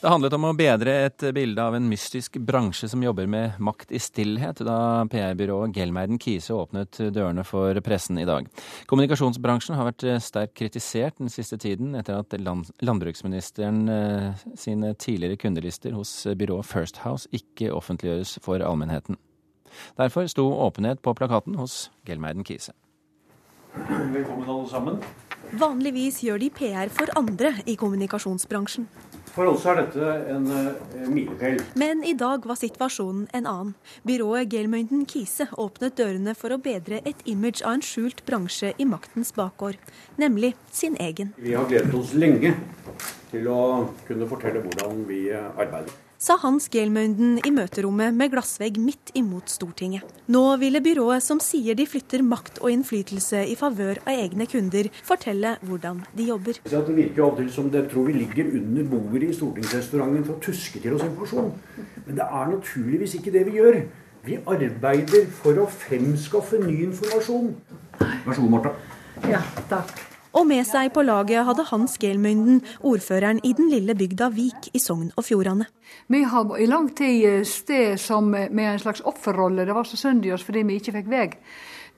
Det handlet om å bedre et bilde av en mystisk bransje som jobber med makt i stillhet, da PR-byrået Gelmeiden Kise åpnet dørene for pressen i dag. Kommunikasjonsbransjen har vært sterkt kritisert den siste tiden etter at landbruksministeren eh, sine tidligere kundelister hos byrået First House ikke offentliggjøres for allmennheten. Derfor sto åpenhet på plakaten hos Gelmeiden Kise. Velkommen alle sammen. Vanligvis gjør de PR for andre i kommunikasjonsbransjen. For oss er dette en uh, milepæl. Men i dag var situasjonen en annen. Byrået Gelmøyden Kise åpnet dørene for å bedre et image av en skjult bransje i maktens bakgård, nemlig sin egen. Vi har gledet oss lenge til å kunne fortelle hvordan vi eh, arbeider sa Hans Gelmøynden i møterommet med glassvegg midt imot Stortinget. Nå ville byrået som sier de flytter makt og innflytelse i favør av egne kunder, fortelle hvordan de jobber. Det virker av og til som det tror vi ligger under bordet i stortingsrestauranten for å tuske til oss informasjon. Men det er naturligvis ikke det vi gjør. Vi arbeider for å fremskaffe ny informasjon. Vær så god, Marta. Ja, takk. Og med seg på laget hadde Hans Gelmynden, ordføreren i den lille bygda Vik i Sogn og Fjordane. Vi har i lang tid eh, sted som med en slags offerrolle. Det var så synd i oss fordi vi ikke fikk vei.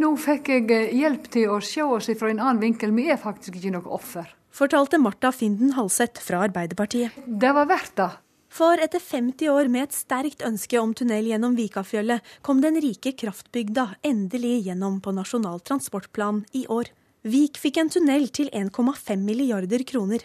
Nå fikk jeg eh, hjelp til å se oss fra en annen vinkel. Vi er faktisk ikke noe offer. Fortalte Marta Finden Halseth fra Arbeiderpartiet. Det var verdt det. For etter 50 år med et sterkt ønske om tunnel gjennom Vikafjøllet, kom den rike kraftbygda endelig gjennom på Nasjonal transportplan i år. Vik fikk en tunnel til 1,5 milliarder kroner.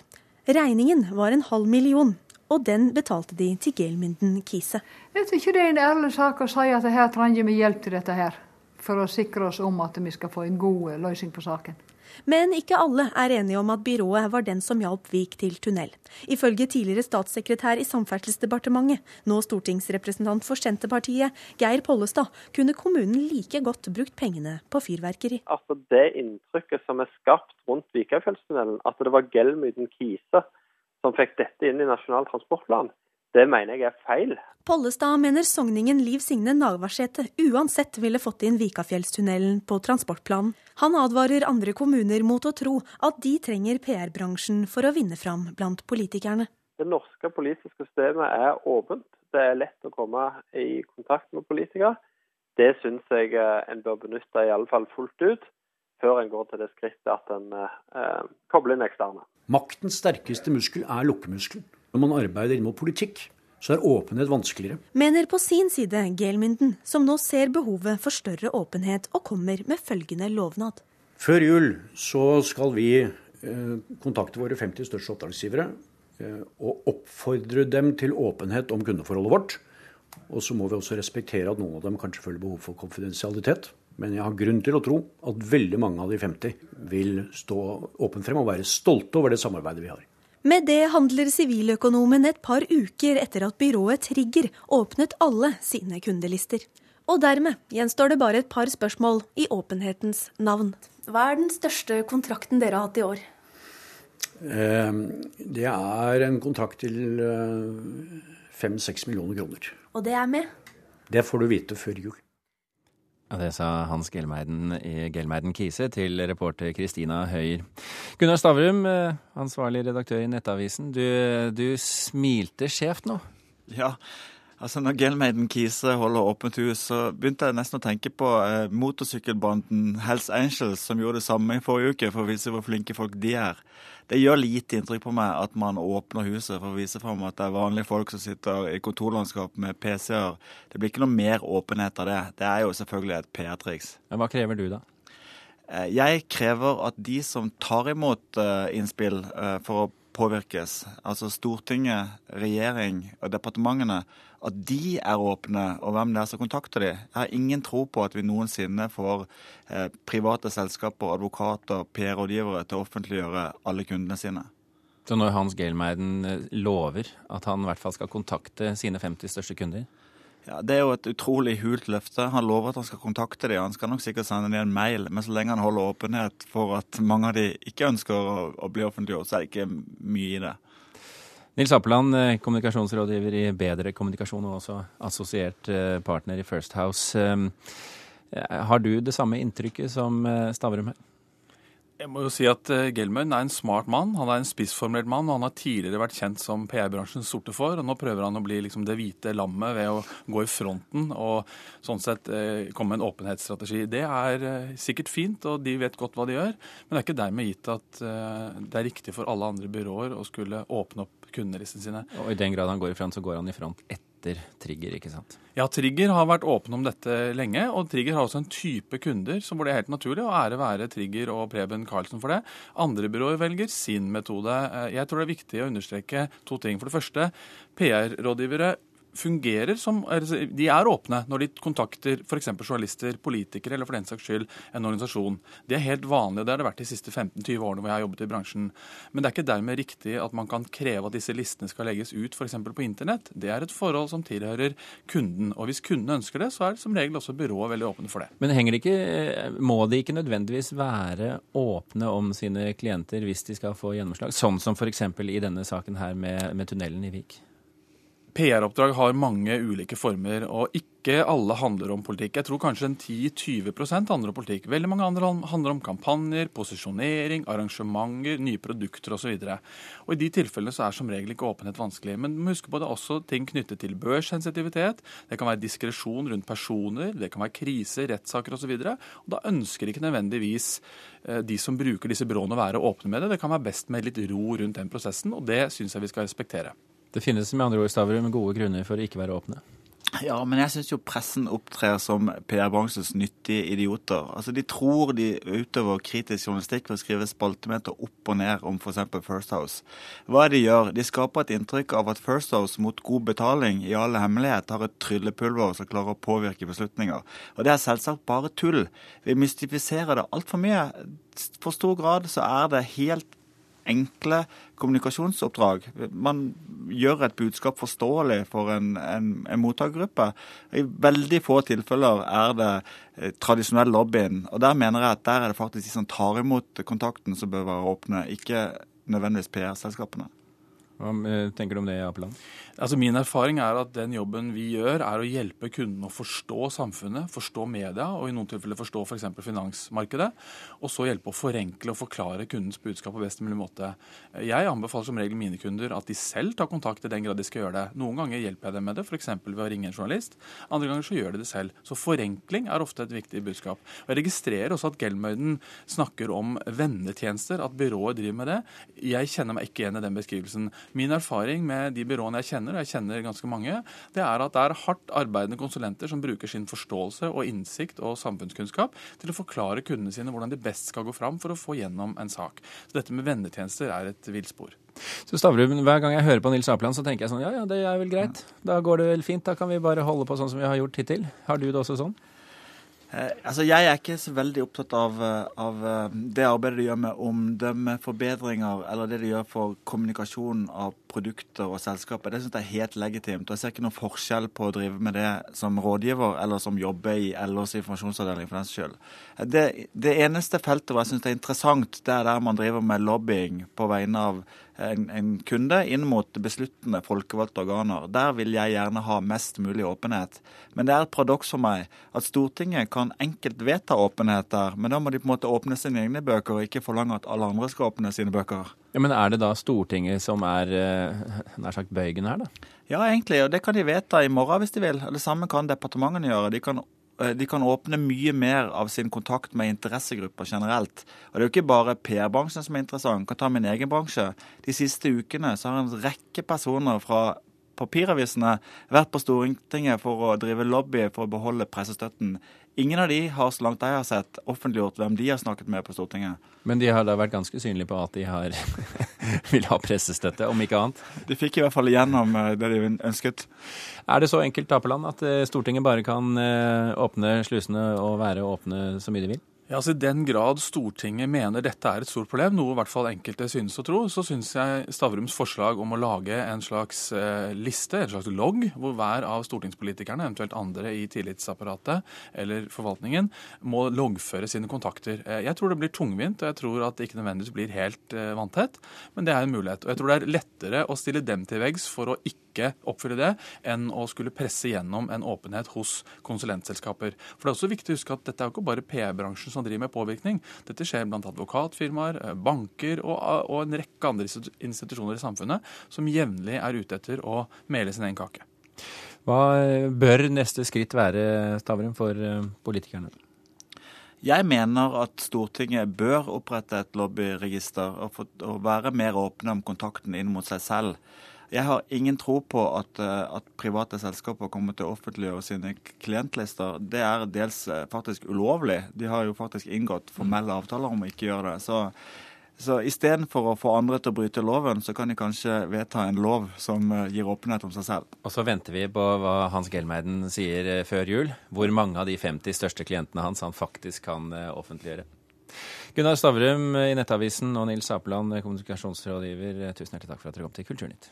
Regningen var en halv million, og den betalte de til Gelmynden Kise. Jeg tror ikke det er en ærlig sak å si at her trenger vi hjelp til dette her, for å sikre oss om at vi skal få en god løsning på saken. Men ikke alle er enige om at byrået var den som hjalp Vik til tunnel. Ifølge tidligere statssekretær i Samferdselsdepartementet, nå stortingsrepresentant for Senterpartiet, Geir Pollestad, kunne kommunen like godt brukt pengene på fyrverkeri. Altså Det inntrykket som er skapt rundt Vikafjellstunnelen, at det var Gelmyden Kise som fikk dette inn i Nasjonal transportplan, det mener jeg er feil. Pollestad mener sogningen Liv Signe Navarsete uansett ville fått inn Vikafjellstunnelen på transportplanen. Han advarer andre kommuner mot å tro at de trenger PR-bransjen for å vinne fram blant politikerne. Det norske politiske systemet er åpent. Det er lett å komme i kontakt med politikere. Det syns jeg eh, en bør benytte i alle fall fullt ut, før en går til det skrittet at en eh, kobler inn eksterne. Maktens sterkeste muskel er lukkemuskelen. Når man arbeider inn mot politikk, så er åpenhet vanskeligere. Mener på sin side Gelmynden, som nå ser behovet for større åpenhet og kommer med følgende lovnad. Før jul så skal vi eh, kontakte våre 50 største oppdragsgivere eh, og oppfordre dem til åpenhet om kundeforholdet vårt. Og så må vi også respektere at noen av dem kanskje føler behov for konfidensialitet. Men jeg har grunn til å tro at veldig mange av de 50 vil stå åpent frem og være stolte over det samarbeidet vi har. Med det handler siviløkonomen et par uker etter at byrået Trigger åpnet alle sine kundelister. Og dermed gjenstår det bare et par spørsmål i åpenhetens navn. Hva er den største kontrakten dere har hatt i år? Ehm, det er en kontrakt til eh, fem-seks millioner kroner. Og det er med? Det får du vite før jul. Det sa Hans Gelmeiden i Gelmeiden Kise til reporter Kristina Høyer. Gunnar Stavrum, eh, ansvarlig redaktør i Nettavisen. Du, du smilte skjevt nå? Ja, altså når Gelmeiden Kise holder åpent hus, så begynte jeg nesten å tenke på eh, motorsykkelbanden Hells Angels, som gjorde det samme i forrige uke for å vise hvor flinke folk de er det gjør lite inntrykk på meg at man åpner huset for å vise fram at det er vanlige folk som sitter i kontorlandskap med PC-er. Det blir ikke noe mer åpenhet av det. Det er jo selvfølgelig et PR-triks. Hva krever du, da? Eh, jeg krever at de som tar imot eh, innspill eh, for å påvirkes, altså Stortinget, regjering og departementene, at de er åpne, og hvem det er som kontakter de. Jeg har ingen tro på at vi noensinne får eh, private selskaper, advokater, PR-rådgivere til å offentliggjøre alle kundene sine. Så når Hans Gelmeiden eh, lover at han i hvert fall skal kontakte sine 50 største kunder? Ja, Det er jo et utrolig hult løfte. Han lover at han skal kontakte dem. Han skal nok sikkert sende dem en mail, men så lenge han holder åpenhet for at mange av de ikke ønsker å, å bli offentliggjort, så er det ikke mye i det. Nils Appeland, eh, kommunikasjonsrådgiver i Bedre kommunikasjon og også assosiert eh, partner i First House. Eh, har du det samme inntrykket som Stavrum her? Jeg må jo si at uh, Gelmøyen er en smart mann. Han er en spissformulert mann. og Han har tidligere vært kjent som PR-bransjens sorte får. og Nå prøver han å bli liksom, det hvite lammet ved å gå i fronten og sånn sett uh, komme med en åpenhetsstrategi. Det er uh, sikkert fint, og de vet godt hva de gjør. Men det er ikke dermed gitt at det er riktig for alle andre byråer å skulle åpne opp kundelistene sine. Og i den grad han går i front, så går han i front etter etter Trigger, ikke sant? Ja, Trigger har vært åpen om dette lenge. Og Trigger har også en type kunder som hvor det er helt naturlig å ære være Trigger og Preben Karlsen for det. Andre byråer velger sin metode. Eh, jeg tror det er viktig å understreke to ting. For det første, PR-rådgivere fungerer som De er åpne når de kontakter f.eks. journalister, politikere eller for den saks skyld en organisasjon. Det er helt vanlig, og det har det vært de siste 15-20 årene hvor jeg har jobbet i bransjen. Men det er ikke dermed riktig at man kan kreve at disse listene skal legges ut f.eks. på internett. Det er et forhold som tilhører kunden. Og hvis kunden ønsker det, så er det som regel også byrået veldig åpne for det. Men henger det ikke, må de ikke nødvendigvis være åpne om sine klienter hvis de skal få gjennomslag? Sånn som f.eks. i denne saken her med, med tunnelen i Vik? PR-oppdrag har mange ulike former, og ikke alle handler om politikk. Jeg tror kanskje en 10-20% handler om politikk. Veldig mange andre handler om kampanjer, posisjonering, arrangementer, nye produkter osv. Og, I de tilfellene så er som regel ikke åpenhet vanskelig. Men du må huske på det er også ting knyttet til børssensitivitet. Det kan være diskresjon rundt personer, det kan være kriser, rettssaker osv. Da ønsker ikke nødvendigvis eh, de som bruker disse byråene å være åpne med det. Det kan være best med litt ro rundt den prosessen, og det syns jeg vi skal respektere. Det finnes med andre ord Stavrum, gode grunner for å ikke være åpne. Ja, men jeg syns jo pressen opptrer som PR-bransjens nyttige idioter. Altså, De tror de utøver kritisk journalistikk ved å skrive spaltemeter opp og ned om f.eks. First House. Hva er det de gjør? De skaper et inntrykk av at First House mot god betaling i all hemmelighet har et tryllepulver som klarer å påvirke beslutninger. Og det er selvsagt bare tull. Vi mystifiserer det altfor mye. For stor grad så er det helt enkle kommunikasjonsoppdrag. Man gjør et budskap forståelig for en, en, en mottakergruppe. I veldig få tilfeller er det eh, tradisjonell lobbyen. Og der mener jeg at der er det faktisk de som tar imot kontakten som bør være åpne, ikke nødvendigvis PR-selskapene. Hva tenker du om det, Apeland? Altså Min erfaring er at den jobben vi gjør, er å hjelpe kunden å forstå samfunnet, forstå media og i noen tilfeller forstå f.eks. For finansmarkedet. Og så hjelpe å forenkle og forklare kundens budskap på best mulig måte. Jeg anbefaler som regel mine kunder at de selv tar kontakt i den grad de skal gjøre det. Noen ganger hjelper jeg dem med det, f.eks. ved å ringe en journalist. Andre ganger så gjør de det selv. Så forenkling er ofte et viktig budskap. Og Jeg registrerer også at Gelmøyden snakker om vennetjenester, at byrået driver med det. Jeg kjenner meg ikke igjen i den beskrivelsen. Min erfaring med de byråene jeg kjenner, og jeg kjenner ganske mange, det er at det er hardt arbeidende konsulenter som bruker sin forståelse og innsikt og samfunnskunnskap til å forklare kundene sine hvordan de best skal gå fram for å få gjennom en sak. Så dette med vennetjenester er et villspor. Så Stavrum, Hver gang jeg hører på Nils Apeland, så tenker jeg sånn ja ja, det er vel greit. Da går det vel fint. Da kan vi bare holde på sånn som vi har gjort hittil. Har du det også sånn? Eh, altså Jeg er ikke så veldig opptatt av, eh, av, eh, det arbeidet de gjør med omdømmeforbedringer, eller det de gjør for kommunikasjon av produkter og selskaper. Det syns jeg er helt legitimt. og Jeg ser ikke noen forskjell på å drive med det som rådgiver eller som jobber i LOs informasjonsavdeling for den skyld. Det, det eneste feltet hvor jeg syns det er interessant, det er der man driver med lobbying på vegne av en, en kunde inn mot besluttende folkevalgte organer. Der vil jeg gjerne ha mest mulig åpenhet. Men det er et paradoks for meg at Stortinget kan enkelt vedta åpenhet der, men da må de på en måte åpne sine egne bøker og ikke forlange at alle andre skal åpne sine bøker. Ja, Men er det da Stortinget som er eh, nær sagt bøygen her, da? Ja, egentlig. Og det kan de vedta i morgen hvis de vil. Det samme kan departementene gjøre. De kan Eh, de kan åpne mye mer av sin kontakt med interessegrupper generelt. Og Det er jo ikke bare PR-bransjen som er interessant. Jeg kan ta min egen bransje. De siste ukene så har en rekke personer fra papiravisene vært på Stortinget for å drive lobby for å beholde pressestøtten. Ingen av de har, så langt jeg har sett, offentliggjort hvem de har snakket med på Stortinget. Men de har da vært ganske synlige på at de har vil ha pressestøtte, om ikke annet? De fikk i hvert fall igjennom eh, det de ønsket. Er det så enkelt, Tapeland, at eh, Stortinget bare kan eh, åpne slusene og være åpne så mye de vil? Ja, altså I den grad Stortinget mener dette er et stort problem, noe i hvert fall enkelte synes å tro, så synes jeg Stavrums forslag om å lage en slags eh, liste, en slags logg, hvor hver av stortingspolitikerne, eventuelt andre i tillitsapparatet eller forvaltningen, må loggføre sine kontakter. Eh, jeg tror det blir tungvint, og jeg tror at det ikke nødvendigvis blir helt eh, vanntett, men det er en mulighet. Og jeg tror det er lettere å stille dem til veggs for å ikke oppfylle det, enn å skulle presse gjennom en åpenhet hos konsulentselskaper. For det er også viktig å huske at dette er jo ikke bare PR-bransjen som driver med påvirkning. Dette skjer blant advokatfirmaer, eh, banker og, og en rekke andre institusjoner i samfunnet som jevnlig er ute etter å mele sin egen kake. Hva bør neste skritt være, Stavrum, for eh, politikerne? Jeg mener at Stortinget bør opprette et lobbyregister og, for, og være mer åpne om kontakten inn mot seg selv. Jeg har ingen tro på at, eh, at, private selskaper kommer til å offentliggjøre sine klientlister. Det er dels eh, faktisk ulovlig. De har jo faktisk inngått formelle avtaler om å ikke gjøre det. Så, så istedenfor å få andre til å bryte loven, så kan de kanskje vedta en lov som eh, gir åpenhet om seg selv. Og så venter vi på hva Hans Gelmeiden sier før jul. Hvor mange av de 50 største klientene hans han faktisk kan offentliggjøre. Gunnar Stavrum i Nettavisen og Nils Apeland, kommunikasjonsrådgiver, tusen hjertelig takk for at dere kom til Kulturnytt.